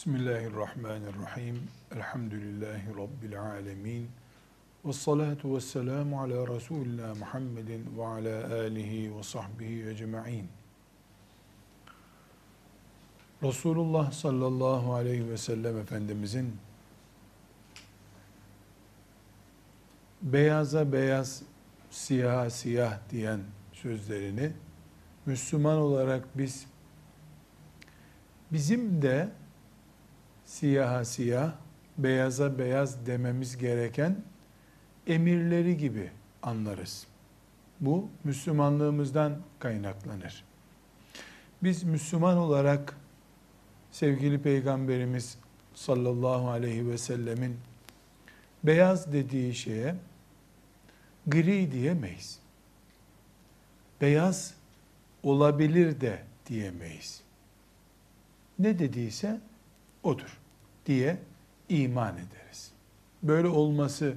Bismillahirrahmanirrahim. Elhamdülillahi Rabbil alemin. Ve salatu ve selamu ala Resulina Muhammedin ve ala alihi ve sahbihi ecma'in. Resulullah sallallahu aleyhi ve sellem Efendimizin beyaza beyaz, siyaha siyah diyen sözlerini Müslüman olarak biz bizim de siyaha siyah, beyaza beyaz dememiz gereken emirleri gibi anlarız. Bu Müslümanlığımızdan kaynaklanır. Biz Müslüman olarak sevgili Peygamberimiz sallallahu aleyhi ve sellemin beyaz dediği şeye gri diyemeyiz. Beyaz olabilir de diyemeyiz. Ne dediyse odur diye iman ederiz. Böyle olması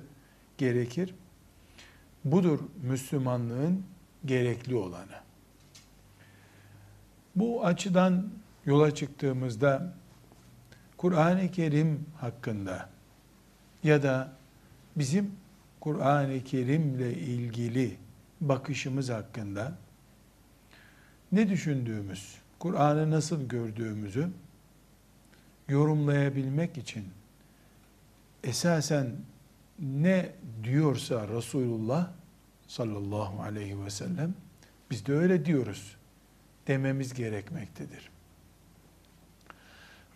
gerekir. Budur Müslümanlığın gerekli olanı. Bu açıdan yola çıktığımızda Kur'an-ı Kerim hakkında ya da bizim Kur'an-ı Kerim'le ilgili bakışımız hakkında ne düşündüğümüz, Kur'an'ı nasıl gördüğümüzü yorumlayabilmek için esasen ne diyorsa Resulullah sallallahu aleyhi ve sellem biz de öyle diyoruz dememiz gerekmektedir.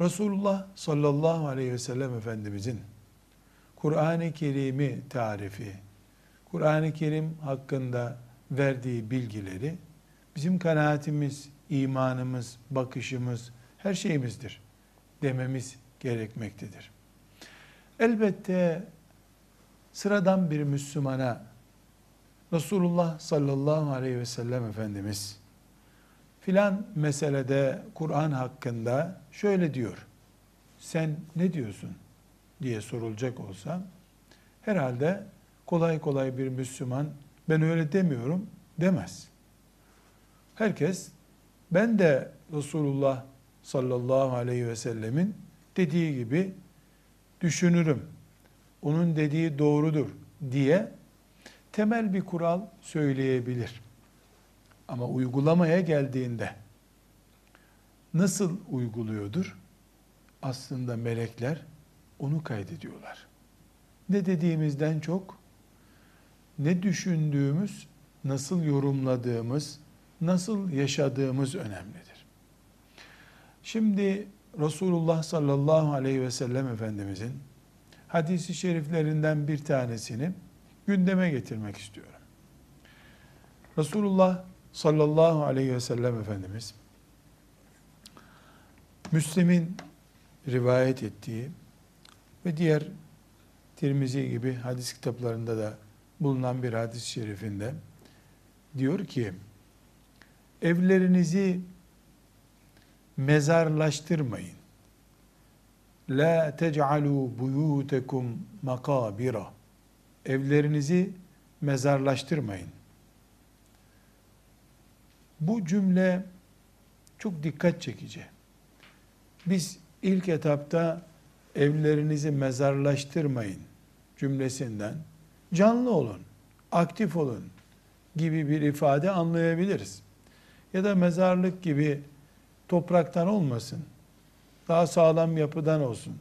Resulullah sallallahu aleyhi ve sellem Efendimizin Kur'an-ı Kerim'i tarifi, Kur'an-ı Kerim hakkında verdiği bilgileri bizim kanaatimiz, imanımız, bakışımız, her şeyimizdir dememiz gerekmektedir. Elbette sıradan bir Müslümana Resulullah sallallahu aleyhi ve sellem Efendimiz filan meselede Kur'an hakkında şöyle diyor. Sen ne diyorsun diye sorulacak olsa herhalde kolay kolay bir Müslüman ben öyle demiyorum demez. Herkes ben de Resulullah sallallahu aleyhi ve sellemin dediği gibi düşünürüm. Onun dediği doğrudur diye temel bir kural söyleyebilir. Ama uygulamaya geldiğinde nasıl uyguluyordur? Aslında melekler onu kaydediyorlar. Ne dediğimizden çok ne düşündüğümüz, nasıl yorumladığımız, nasıl yaşadığımız önemlidir. Şimdi Resulullah sallallahu aleyhi ve sellem Efendimizin hadisi şeriflerinden bir tanesini gündeme getirmek istiyorum. Resulullah sallallahu aleyhi ve sellem Efendimiz Müslim'in rivayet ettiği ve diğer Tirmizi gibi hadis kitaplarında da bulunan bir hadis-i şerifinde diyor ki evlerinizi mezarlaştırmayın. La tec'alu buyutekum makabira. Evlerinizi mezarlaştırmayın. Bu cümle çok dikkat çekici. Biz ilk etapta evlerinizi mezarlaştırmayın cümlesinden canlı olun, aktif olun gibi bir ifade anlayabiliriz. Ya da mezarlık gibi topraktan olmasın, daha sağlam yapıdan olsun,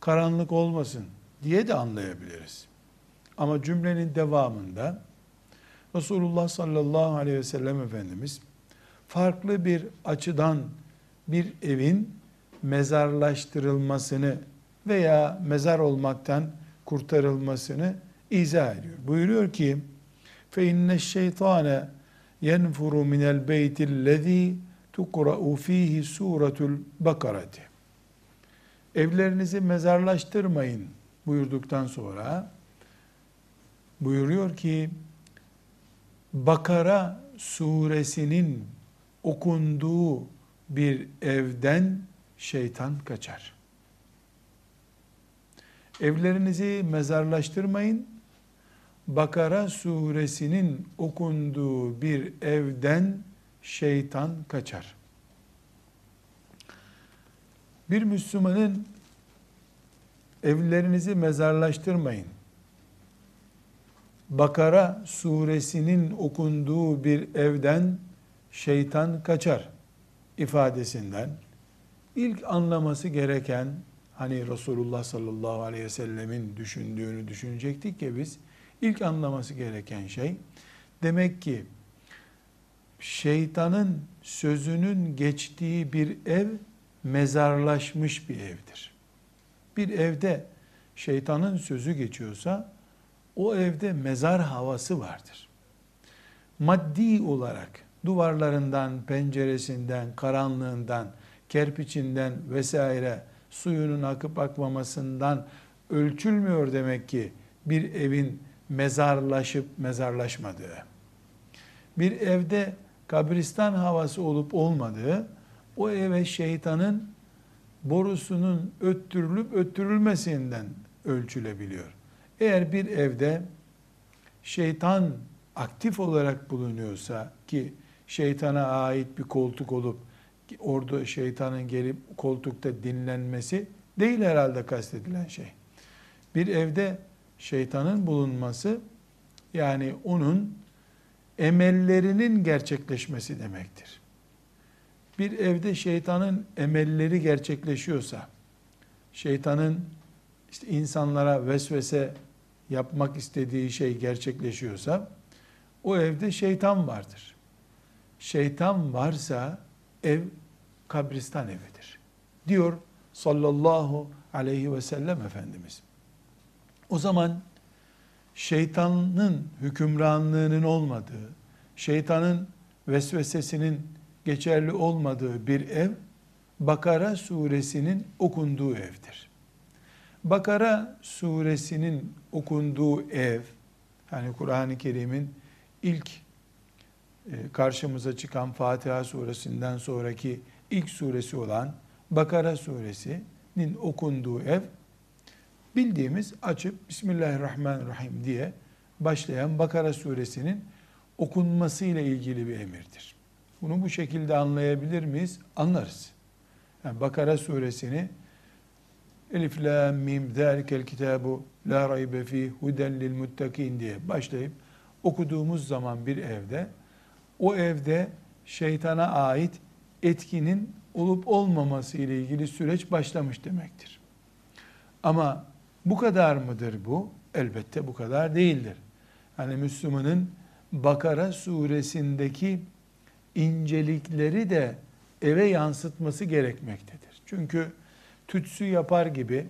karanlık olmasın diye de anlayabiliriz. Ama cümlenin devamında Resulullah sallallahu aleyhi ve sellem Efendimiz farklı bir açıdan bir evin mezarlaştırılmasını veya mezar olmaktan kurtarılmasını izah ediyor. Buyuruyor ki fe inne şeytane yenfuru minel beytillezî tukra'u fihi suretul bakarati. Evlerinizi mezarlaştırmayın buyurduktan sonra buyuruyor ki Bakara suresinin okunduğu bir evden şeytan kaçar. Evlerinizi mezarlaştırmayın. Bakara suresinin okunduğu bir evden şeytan kaçar. Bir Müslümanın evlerinizi mezarlaştırmayın. Bakara suresinin okunduğu bir evden şeytan kaçar ifadesinden ilk anlaması gereken hani Resulullah sallallahu aleyhi ve sellemin düşündüğünü düşünecektik ki biz ilk anlaması gereken şey demek ki şeytanın sözünün geçtiği bir ev mezarlaşmış bir evdir. Bir evde şeytanın sözü geçiyorsa o evde mezar havası vardır. Maddi olarak duvarlarından, penceresinden, karanlığından, kerpiçinden vesaire suyunun akıp akmamasından ölçülmüyor demek ki bir evin mezarlaşıp mezarlaşmadığı. Bir evde kabristan havası olup olmadığı, o eve şeytanın borusunun öttürülüp öttürülmesinden ölçülebiliyor. Eğer bir evde şeytan aktif olarak bulunuyorsa ki şeytana ait bir koltuk olup orada şeytanın gelip koltukta dinlenmesi değil herhalde kastedilen şey. Bir evde şeytanın bulunması yani onun emellerinin gerçekleşmesi demektir. Bir evde şeytanın emelleri gerçekleşiyorsa, şeytanın işte insanlara vesvese yapmak istediği şey gerçekleşiyorsa, o evde şeytan vardır. Şeytan varsa ev kabristan evidir. Diyor sallallahu aleyhi ve sellem Efendimiz. O zaman şeytanın hükümranlığının olmadığı, şeytanın vesvesesinin geçerli olmadığı bir ev, Bakara suresinin okunduğu evdir. Bakara suresinin okunduğu ev, yani Kur'an-ı Kerim'in ilk e, karşımıza çıkan Fatiha suresinden sonraki ilk suresi olan Bakara suresinin okunduğu ev bildiğimiz açıp Bismillahirrahmanirrahim diye başlayan Bakara suresinin okunması ile ilgili bir emirdir. Bunu bu şekilde anlayabilir miyiz? Anlarız. Yani Bakara suresini Elif la mim zalikel kitabu la raybe fi huden lil muttakin diye başlayıp okuduğumuz zaman bir evde o evde şeytana ait etkinin olup olmaması ile ilgili süreç başlamış demektir. Ama bu kadar mıdır bu? Elbette bu kadar değildir. Hani Müslümanın Bakara suresindeki incelikleri de eve yansıtması gerekmektedir. Çünkü tütsü yapar gibi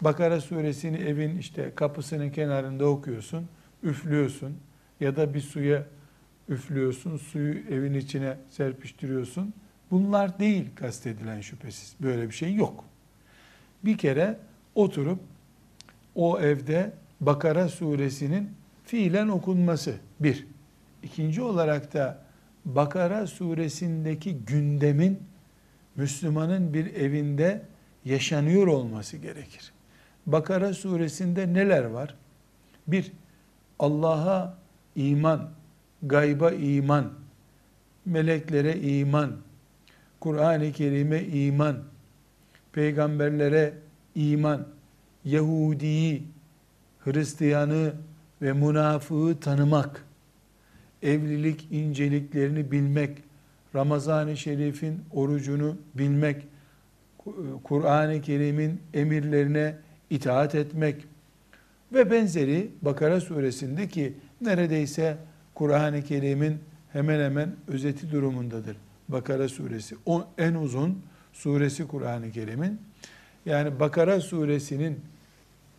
Bakara suresini evin işte kapısının kenarında okuyorsun, üflüyorsun ya da bir suya üflüyorsun, suyu evin içine serpiştiriyorsun. Bunlar değil kastedilen şüphesiz. Böyle bir şey yok. Bir kere oturup o evde Bakara suresinin fiilen okunması bir. İkinci olarak da Bakara suresindeki gündemin Müslümanın bir evinde yaşanıyor olması gerekir. Bakara suresinde neler var? Bir, Allah'a iman, gayba iman, meleklere iman, Kur'an-ı Kerim'e iman, peygamberlere iman, Yahudi'yi, Hristiyanı ve münafığı tanımak, evlilik inceliklerini bilmek, Ramazan-ı Şerif'in orucunu bilmek, Kur'an-ı Kerim'in emirlerine itaat etmek ve benzeri Bakara suresinde ki neredeyse Kur'an-ı Kerim'in hemen hemen özeti durumundadır. Bakara suresi. O en uzun suresi Kur'an-ı Kerim'in. Yani Bakara suresinin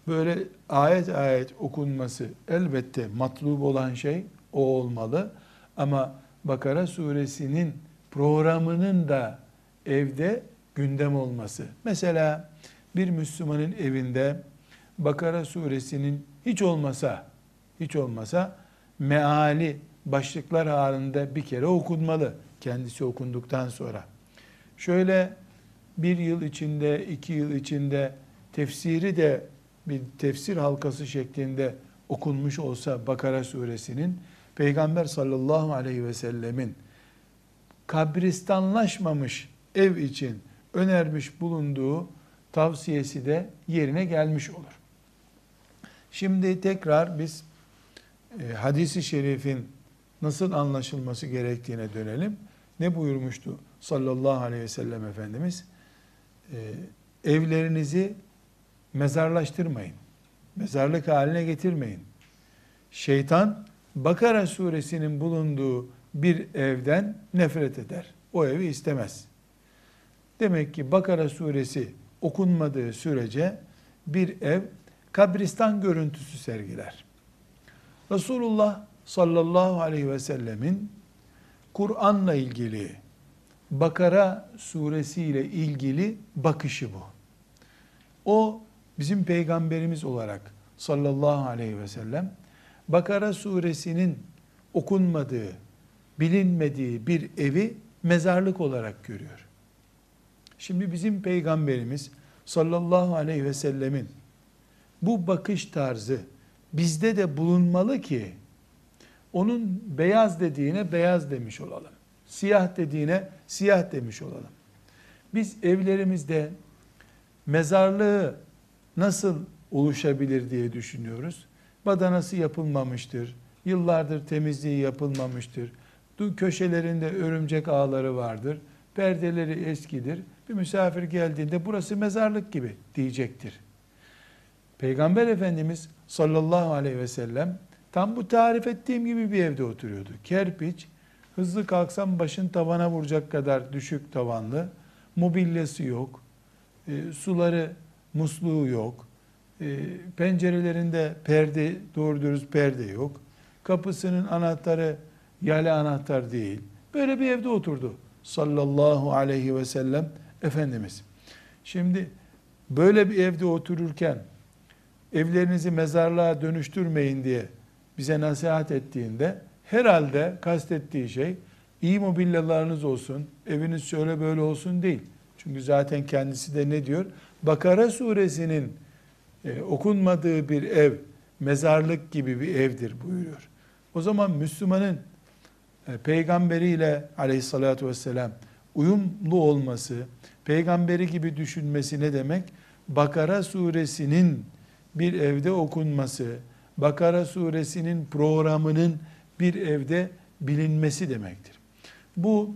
böyle ayet ayet okunması elbette matlub olan şey o olmalı. Ama Bakara suresinin programının da evde gündem olması. Mesela bir Müslümanın evinde Bakara suresinin hiç olmasa hiç olmasa meali başlıklar halinde bir kere okunmalı kendisi okunduktan sonra. Şöyle bir yıl içinde, iki yıl içinde tefsiri de bir tefsir halkası şeklinde okunmuş olsa Bakara suresinin Peygamber sallallahu aleyhi ve sellemin kabristanlaşmamış ev için önermiş bulunduğu tavsiyesi de yerine gelmiş olur. Şimdi tekrar biz e, hadisi şerifin nasıl anlaşılması gerektiğine dönelim. Ne buyurmuştu sallallahu aleyhi ve sellem Efendimiz? E, evlerinizi mezarlaştırmayın. Mezarlık haline getirmeyin. Şeytan Bakara suresinin bulunduğu bir evden nefret eder. O evi istemez. Demek ki Bakara suresi okunmadığı sürece bir ev kabristan görüntüsü sergiler. Resulullah sallallahu aleyhi ve sellemin Kur'an'la ilgili Bakara suresiyle ilgili bakışı bu. O bizim peygamberimiz olarak sallallahu aleyhi ve sellem Bakara suresinin okunmadığı, bilinmediği bir evi mezarlık olarak görüyor. Şimdi bizim peygamberimiz sallallahu aleyhi ve sellemin bu bakış tarzı bizde de bulunmalı ki onun beyaz dediğine beyaz demiş olalım. Siyah dediğine siyah demiş olalım. Biz evlerimizde mezarlığı nasıl oluşabilir diye düşünüyoruz. Badanası yapılmamıştır. Yıllardır temizliği yapılmamıştır. Köşelerinde örümcek ağları vardır. Perdeleri eskidir. Bir misafir geldiğinde burası mezarlık gibi diyecektir. Peygamber Efendimiz sallallahu aleyhi ve sellem tam bu tarif ettiğim gibi bir evde oturuyordu. Kerpiç, hızlı kalksam başın tavana vuracak kadar düşük tavanlı, mobilyası yok, e, suları, musluğu yok, e, pencerelerinde perde, doğru dürüst perde yok, kapısının anahtarı yale anahtar değil. Böyle bir evde oturdu sallallahu aleyhi ve sellem Efendimiz. Şimdi böyle bir evde otururken evlerinizi mezarlığa dönüştürmeyin diye bize nasihat ettiğinde herhalde kastettiği şey iyi mobilyalarınız olsun, eviniz şöyle böyle olsun değil. Çünkü zaten kendisi de ne diyor? Bakara suresinin e, okunmadığı bir ev mezarlık gibi bir evdir buyuruyor. O zaman Müslümanın e, peygamberiyle aleyhissalatü vesselam uyumlu olması, peygamberi gibi düşünmesi ne demek? Bakara suresinin bir evde okunması, Bakara suresinin programının bir evde bilinmesi demektir. Bu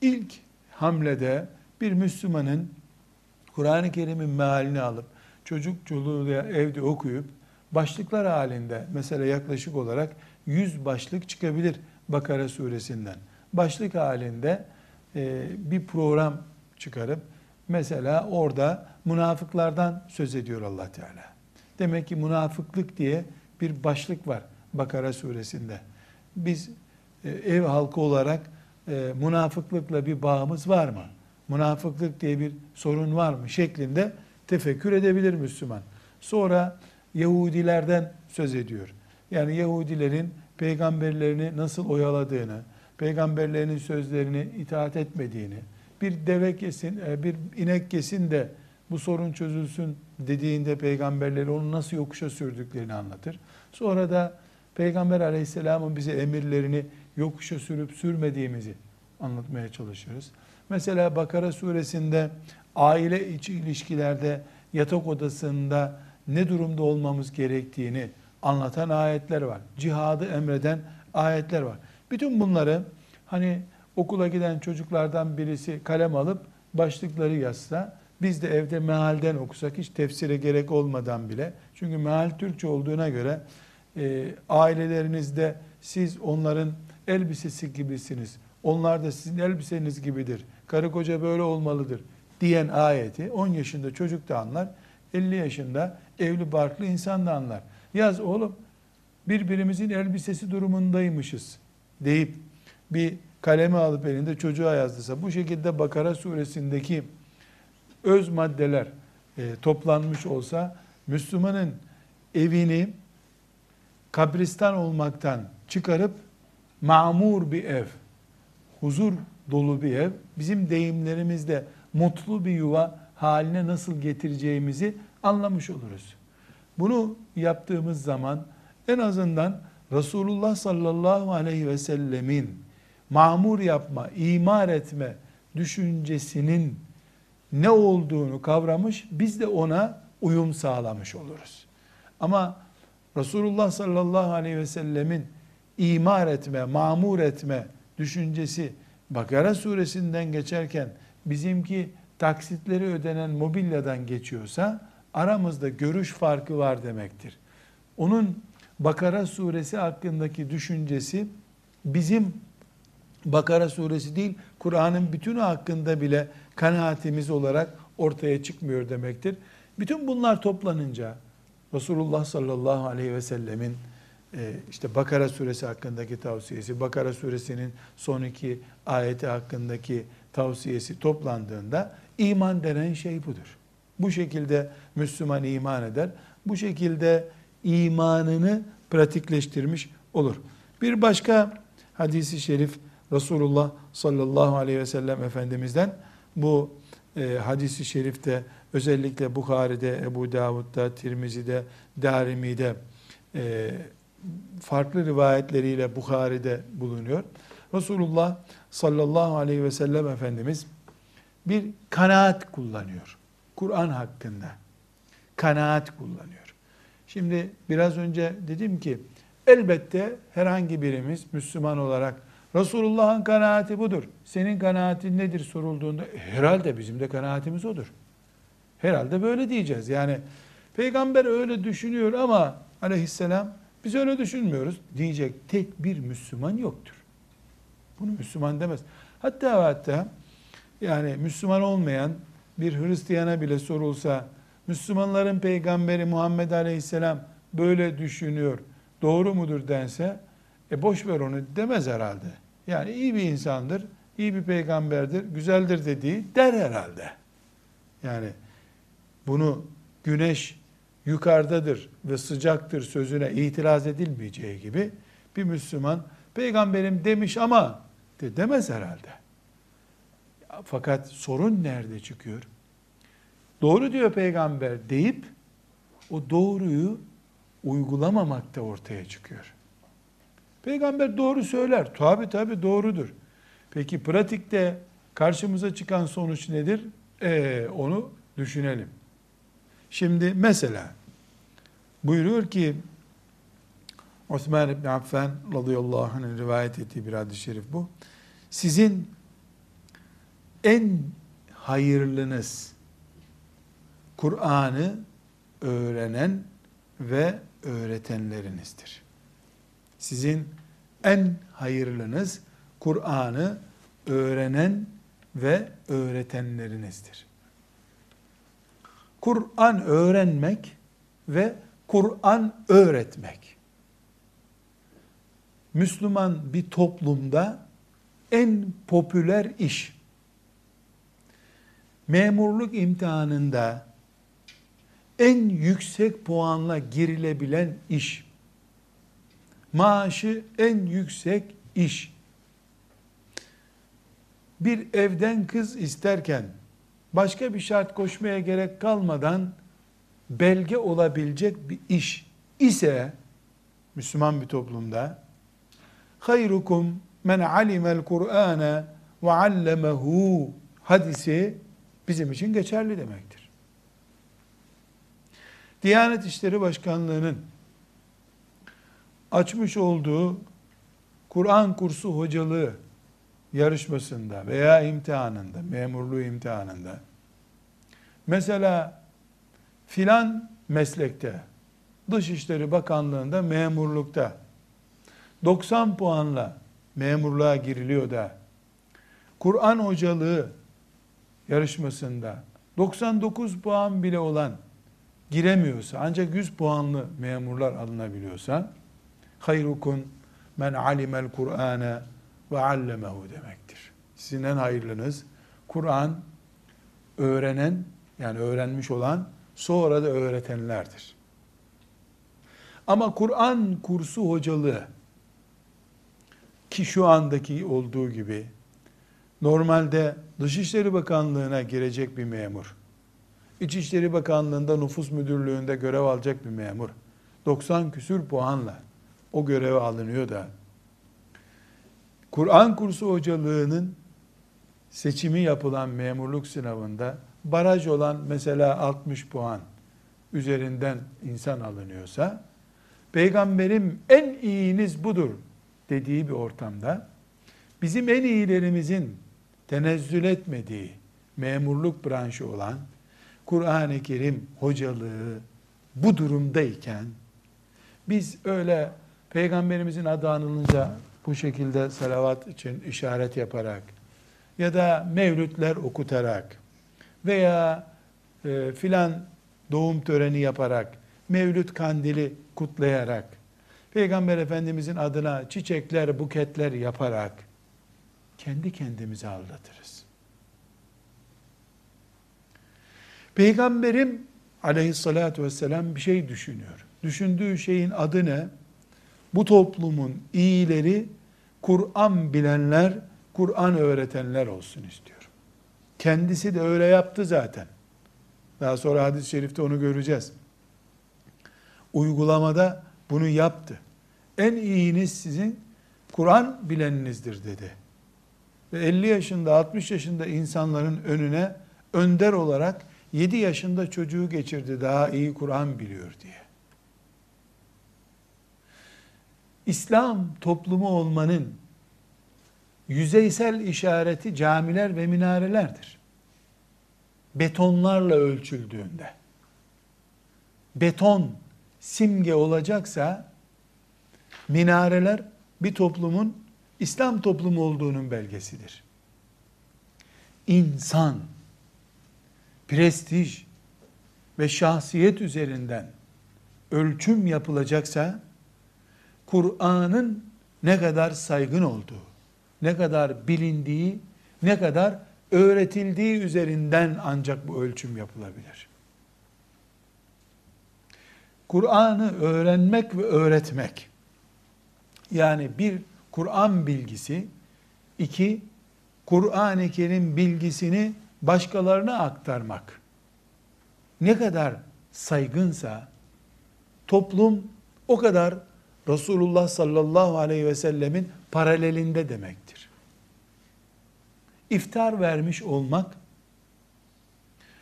ilk hamlede bir Müslümanın Kur'an-ı Kerim'in mealini alıp çocuk çoluğu evde okuyup başlıklar halinde mesela yaklaşık olarak 100 başlık çıkabilir Bakara suresinden. Başlık halinde e, bir program çıkarıp mesela orada münafıklardan söz ediyor Allah Teala. Demek ki münafıklık diye bir başlık var Bakara suresinde. Biz e, ev halkı olarak e, münafıklıkla bir bağımız var mı? Münafıklık diye bir sorun var mı? Şeklinde tefekkür edebilir Müslüman. Sonra Yahudilerden söz ediyor. Yani Yahudilerin peygamberlerini nasıl oyaladığını, peygamberlerinin sözlerini itaat etmediğini, bir deve kesin, e, bir inek kesin de bu sorun çözülsün dediğinde peygamberleri onu nasıl yokuşa sürdüklerini anlatır. Sonra da Peygamber aleyhisselamın bize emirlerini yokuşa sürüp sürmediğimizi anlatmaya çalışırız. Mesela Bakara suresinde aile içi ilişkilerde yatak odasında ne durumda olmamız gerektiğini anlatan ayetler var. Cihadı emreden ayetler var. Bütün bunları hani okula giden çocuklardan birisi kalem alıp başlıkları yazsa biz de evde mealden okusak hiç tefsire gerek olmadan bile. Çünkü meal Türkçe olduğuna göre e, ailelerinizde siz onların elbisesi gibisiniz. Onlar da sizin elbiseniz gibidir. Karı koca böyle olmalıdır diyen ayeti 10 yaşında çocuk da anlar. 50 yaşında evli barklı insan da anlar. Yaz oğlum birbirimizin elbisesi durumundaymışız deyip bir kalemi alıp elinde çocuğa yazdıysa bu şekilde Bakara suresindeki öz maddeler e, toplanmış olsa Müslümanın evini kabristan olmaktan çıkarıp mamur bir ev, huzur dolu bir ev, bizim deyimlerimizde mutlu bir yuva haline nasıl getireceğimizi anlamış oluruz. Bunu yaptığımız zaman en azından Resulullah sallallahu aleyhi ve sellemin mamur yapma, imar etme düşüncesinin ne olduğunu kavramış, biz de ona uyum sağlamış oluruz. Ama Resulullah sallallahu aleyhi ve sellemin imar etme, mamur etme düşüncesi Bakara suresinden geçerken bizimki taksitleri ödenen mobilyadan geçiyorsa aramızda görüş farkı var demektir. Onun Bakara suresi hakkındaki düşüncesi bizim Bakara suresi değil, Kur'an'ın bütünü hakkında bile kanaatimiz olarak ortaya çıkmıyor demektir. Bütün bunlar toplanınca Resulullah sallallahu aleyhi ve sellemin işte Bakara suresi hakkındaki tavsiyesi, Bakara suresinin son iki ayeti hakkındaki tavsiyesi toplandığında iman denen şey budur. Bu şekilde Müslüman iman eder. Bu şekilde imanını pratikleştirmiş olur. Bir başka hadisi şerif Resulullah sallallahu aleyhi ve sellem Efendimiz'den bu e, hadisi şerifte özellikle Bukhari'de, Ebu Davud'da, Tirmizi'de, Darimi'de e, farklı rivayetleriyle Bukhari'de bulunuyor. Resulullah sallallahu aleyhi ve sellem Efendimiz bir kanaat kullanıyor. Kur'an hakkında. Kanaat kullanıyor. Şimdi biraz önce dedim ki elbette herhangi birimiz Müslüman olarak Resulullah'ın kanaati budur. Senin kanaatin nedir sorulduğunda herhalde bizim de kanaatimiz odur. Herhalde böyle diyeceğiz. Yani peygamber öyle düşünüyor ama aleyhisselam biz öyle düşünmüyoruz diyecek tek bir Müslüman yoktur. Bunu Müslüman demez. Hatta hatta yani Müslüman olmayan bir Hristiyana bile sorulsa Müslümanların peygamberi Muhammed Aleyhisselam böyle düşünüyor. Doğru mudur dense e boş ver onu demez herhalde. Yani iyi bir insandır, iyi bir peygamberdir, güzeldir dediği der herhalde. Yani bunu güneş yukarıdadır ve sıcaktır sözüne itiraz edilmeyeceği gibi bir Müslüman peygamberim demiş ama de demez herhalde. Fakat sorun nerede çıkıyor? Doğru diyor peygamber deyip o doğruyu uygulamamakta ortaya çıkıyor. Peygamber doğru söyler. Tabi tabi doğrudur. Peki pratikte karşımıza çıkan sonuç nedir? Ee, onu düşünelim. Şimdi mesela buyuruyor ki Osman İbni Affan radıyallahu anh'ın rivayet ettiği bir hadis-i şerif bu. Sizin en hayırlınız Kur'an'ı öğrenen ve öğretenlerinizdir. Sizin en hayırlınız Kur'an'ı öğrenen ve öğretenlerinizdir. Kur'an öğrenmek ve Kur'an öğretmek. Müslüman bir toplumda en popüler iş. Memurluk imtihanında en yüksek puanla girilebilen iş. Maaşı en yüksek iş. Bir evden kız isterken başka bir şart koşmaya gerek kalmadan belge olabilecek bir iş ise Müslüman bir toplumda hayrukum men alimel Kur'ane ve allemehu hadisi bizim için geçerli demektir. Diyanet İşleri Başkanlığı'nın açmış olduğu Kur'an kursu hocalığı yarışmasında veya imtihanında, memurluğu imtihanında mesela filan meslekte, Dışişleri Bakanlığı'nda memurlukta 90 puanla memurluğa giriliyor da Kur'an hocalığı yarışmasında 99 puan bile olan giremiyorsa ancak 100 puanlı memurlar alınabiliyorsa hayrukum men alimel Kur'ane ve allemehu demektir. Sizin en hayırlınız Kur'an öğrenen yani öğrenmiş olan sonra da öğretenlerdir. Ama Kur'an kursu hocalığı ki şu andaki olduğu gibi normalde Dışişleri Bakanlığı'na girecek bir memur, İçişleri Bakanlığı'nda nüfus müdürlüğünde görev alacak bir memur, 90 küsür puanla o göreve alınıyor da Kur'an kursu hocalığının seçimi yapılan memurluk sınavında baraj olan mesela 60 puan üzerinden insan alınıyorsa, peygamberim en iyiniz budur dediği bir ortamda, bizim en iyilerimizin tenezzül etmediği memurluk branşı olan Kur'an-ı Kerim hocalığı bu durumdayken biz öyle peygamberimizin adı anılınca bu şekilde salavat için işaret yaparak ya da mevlütler okutarak veya e, filan doğum töreni yaparak mevlüt kandili kutlayarak Peygamber Efendimizin adına çiçekler, buketler yaparak kendi kendimizi aldatırız. Peygamberim aleyhissalatü vesselam bir şey düşünüyor. Düşündüğü şeyin adı ne? Bu toplumun iyileri Kur'an bilenler, Kur'an öğretenler olsun istiyor. Kendisi de öyle yaptı zaten. Daha sonra hadis-i şerifte onu göreceğiz. Uygulamada bunu yaptı. En iyiniz sizin Kur'an bileninizdir dedi. Ve 50 yaşında, 60 yaşında insanların önüne önder olarak 7 yaşında çocuğu geçirdi daha iyi Kur'an biliyor diye. İslam toplumu olmanın yüzeysel işareti camiler ve minarelerdir. Betonlarla ölçüldüğünde. Beton simge olacaksa minareler bir toplumun İslam toplumu olduğunun belgesidir. İnsan prestij ve şahsiyet üzerinden ölçüm yapılacaksa Kur'an'ın ne kadar saygın olduğu, ne kadar bilindiği, ne kadar öğretildiği üzerinden ancak bu ölçüm yapılabilir. Kur'an'ı öğrenmek ve öğretmek, yani bir Kur'an bilgisi, iki Kur'an-ı Kerim bilgisini başkalarına aktarmak ne kadar saygınsa toplum o kadar Resulullah sallallahu aleyhi ve sellemin paralelinde demektir. İftar vermiş olmak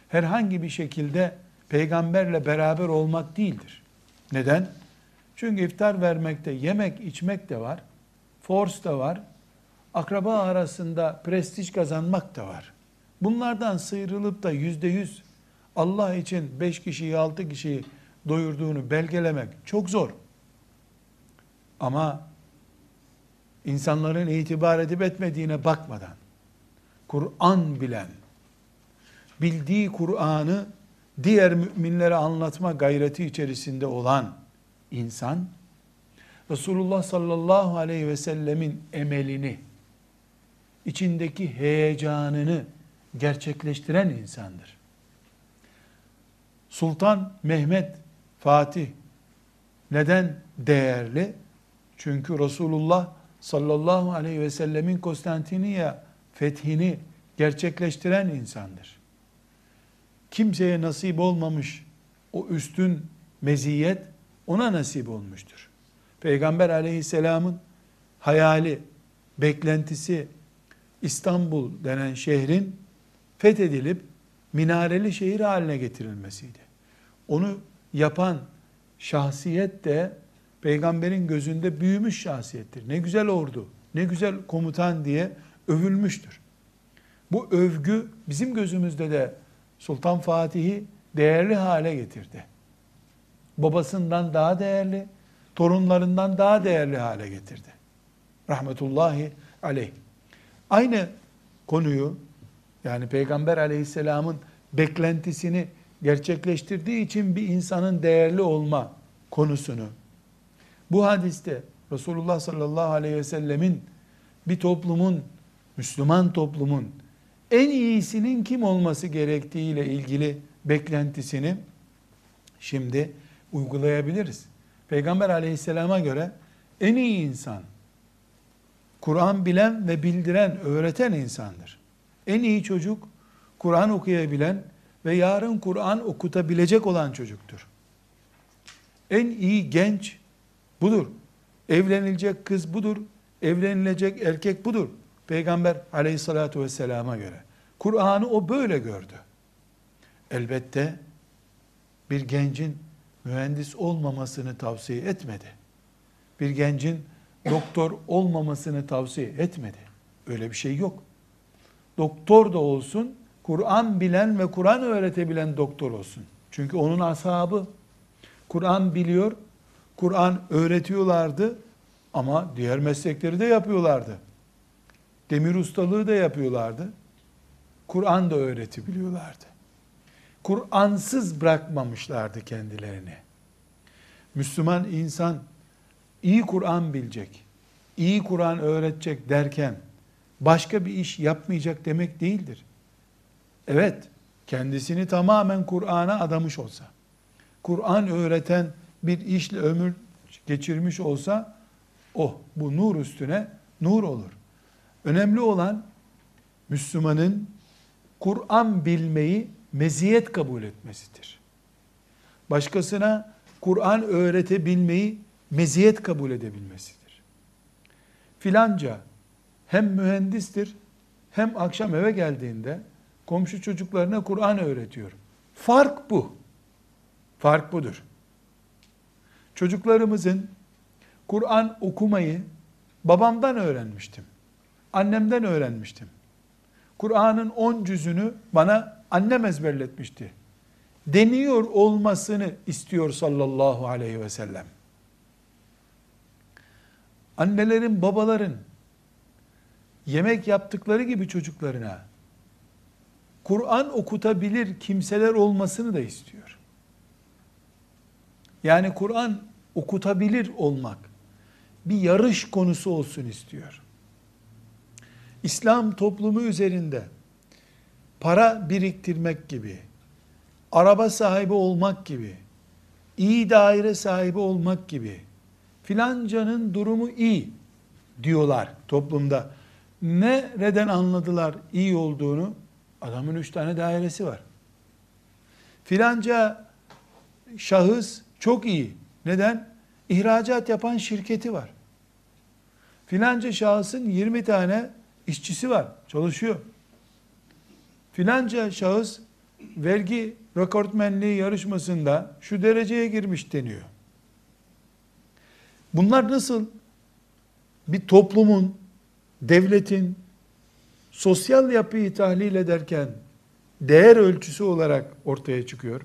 herhangi bir şekilde peygamberle beraber olmak değildir. Neden? Çünkü iftar vermekte yemek içmek de var, force da var, akraba arasında prestij kazanmak da var. Bunlardan sıyrılıp da yüzde yüz Allah için beş kişiyi, altı kişiyi doyurduğunu belgelemek çok zor. Ama insanların itibar edip etmediğine bakmadan, Kur'an bilen, bildiği Kur'an'ı diğer müminlere anlatma gayreti içerisinde olan insan, Resulullah sallallahu aleyhi ve sellemin emelini, içindeki heyecanını gerçekleştiren insandır. Sultan Mehmet Fatih neden değerli? Çünkü Resulullah sallallahu aleyhi ve sellemin Konstantiniye fethini gerçekleştiren insandır. Kimseye nasip olmamış o üstün meziyet ona nasip olmuştur. Peygamber aleyhisselamın hayali, beklentisi İstanbul denen şehrin fethedilip minareli şehir haline getirilmesiydi. Onu yapan şahsiyet de peygamberin gözünde büyümüş şahsiyettir. Ne güzel ordu, ne güzel komutan diye övülmüştür. Bu övgü bizim gözümüzde de Sultan Fatih'i değerli hale getirdi. Babasından daha değerli, torunlarından daha değerli hale getirdi. Rahmetullahi aleyh. Aynı konuyu yani Peygamber aleyhisselamın beklentisini gerçekleştirdiği için bir insanın değerli olma konusunu bu hadiste Resulullah sallallahu aleyhi ve sellemin bir toplumun, Müslüman toplumun en iyisinin kim olması gerektiğiyle ilgili beklentisini şimdi uygulayabiliriz. Peygamber aleyhisselama göre en iyi insan, Kur'an bilen ve bildiren, öğreten insandır. En iyi çocuk Kur'an okuyabilen ve yarın Kur'an okutabilecek olan çocuktur. En iyi genç budur. Evlenilecek kız budur. Evlenilecek erkek budur. Peygamber aleyhissalatu vesselama göre. Kur'an'ı o böyle gördü. elbette bir gencin mühendis olmamasını tavsiye etmedi. Bir gencin doktor olmamasını tavsiye etmedi. Öyle bir şey yok. Doktor da olsun, Kur'an bilen ve Kur'an öğretebilen doktor olsun. Çünkü onun ashabı Kur'an biliyor, Kur'an öğretiyorlardı ama diğer meslekleri de yapıyorlardı. Demir ustalığı da yapıyorlardı. Kur'an da öğretebiliyorlardı. Kur'ansız bırakmamışlardı kendilerini. Müslüman insan iyi Kur'an bilecek, iyi Kur'an öğretecek derken başka bir iş yapmayacak demek değildir. Evet, kendisini tamamen Kur'an'a adamış olsa, Kur'an öğreten bir işle ömür geçirmiş olsa, oh bu nur üstüne nur olur. Önemli olan Müslümanın Kur'an bilmeyi meziyet kabul etmesidir. Başkasına Kur'an öğretebilmeyi meziyet kabul edebilmesidir. Filanca hem mühendistir hem akşam eve geldiğinde komşu çocuklarına Kur'an öğretiyor. Fark bu. Fark budur. Çocuklarımızın Kur'an okumayı babamdan öğrenmiştim. Annemden öğrenmiştim. Kur'an'ın on cüzünü bana annem ezberletmişti. Deniyor olmasını istiyor sallallahu aleyhi ve sellem. Annelerin, babaların yemek yaptıkları gibi çocuklarına Kur'an okutabilir kimseler olmasını da istiyor. Yani Kur'an okutabilir olmak bir yarış konusu olsun istiyor. İslam toplumu üzerinde para biriktirmek gibi, araba sahibi olmak gibi, iyi daire sahibi olmak gibi, filancanın durumu iyi diyorlar toplumda. Nereden anladılar iyi olduğunu? Adamın üç tane dairesi var. Filanca şahıs çok iyi. Neden? İhracat yapan şirketi var. Filanca şahısın 20 tane işçisi var, çalışıyor. Filanca şahıs vergi rekortmenliği yarışmasında şu dereceye girmiş deniyor. Bunlar nasıl bir toplumun, devletin sosyal yapıyı tahlil ederken değer ölçüsü olarak ortaya çıkıyor.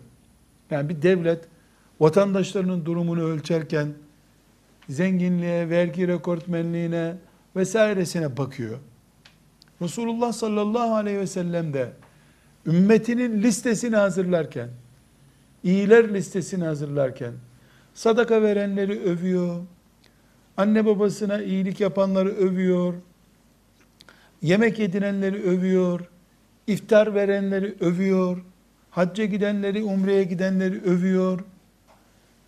Yani bir devlet vatandaşlarının durumunu ölçerken zenginliğe, vergi rekortmenliğine vesairesine bakıyor. Resulullah sallallahu aleyhi ve sellem de ümmetinin listesini hazırlarken, iyiler listesini hazırlarken, sadaka verenleri övüyor, anne babasına iyilik yapanları övüyor, yemek yedirenleri övüyor, iftar verenleri övüyor, hacca gidenleri, umreye gidenleri övüyor,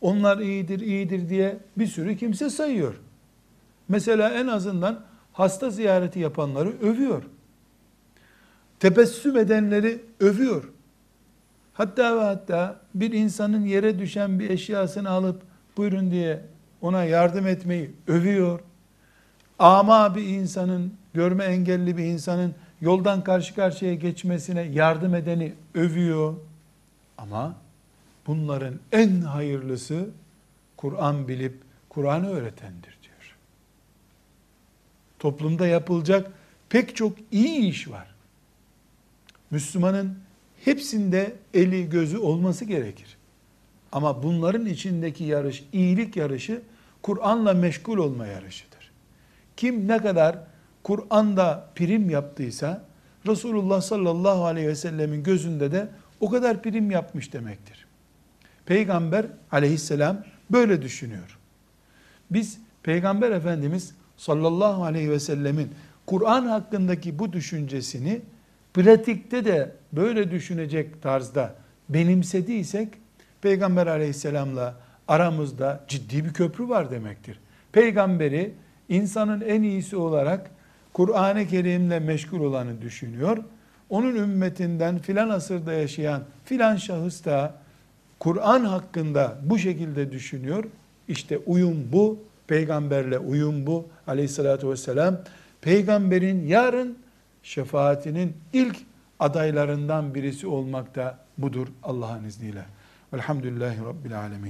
onlar iyidir, iyidir diye bir sürü kimse sayıyor. Mesela en azından hasta ziyareti yapanları övüyor. Tebessüm edenleri övüyor. Hatta ve hatta bir insanın yere düşen bir eşyasını alıp buyurun diye ona yardım etmeyi övüyor. Ama bir insanın, görme engelli bir insanın yoldan karşı karşıya geçmesine yardım edeni övüyor. Ama bunların en hayırlısı Kur'an bilip Kur'an'ı öğretendir. Toplumda yapılacak pek çok iyi iş var. Müslümanın hepsinde eli gözü olması gerekir. Ama bunların içindeki yarış, iyilik yarışı Kur'an'la meşgul olma yarışıdır. Kim ne kadar Kur'an'da prim yaptıysa Resulullah sallallahu aleyhi ve sellemin gözünde de o kadar prim yapmış demektir. Peygamber aleyhisselam böyle düşünüyor. Biz Peygamber Efendimiz sallallahu aleyhi ve sellemin Kur'an hakkındaki bu düşüncesini pratikte de böyle düşünecek tarzda benimsediysek Peygamber aleyhisselamla aramızda ciddi bir köprü var demektir. Peygamberi insanın en iyisi olarak Kur'an-ı Kerim'le meşgul olanı düşünüyor. Onun ümmetinden filan asırda yaşayan filan şahıs da Kur'an hakkında bu şekilde düşünüyor. İşte uyum bu, peygamberle uyum bu aleyhissalatü vesselam. Peygamberin yarın şefaatinin ilk adaylarından birisi olmakta budur Allah'ın izniyle. Velhamdülillahi Rabbil Alemin.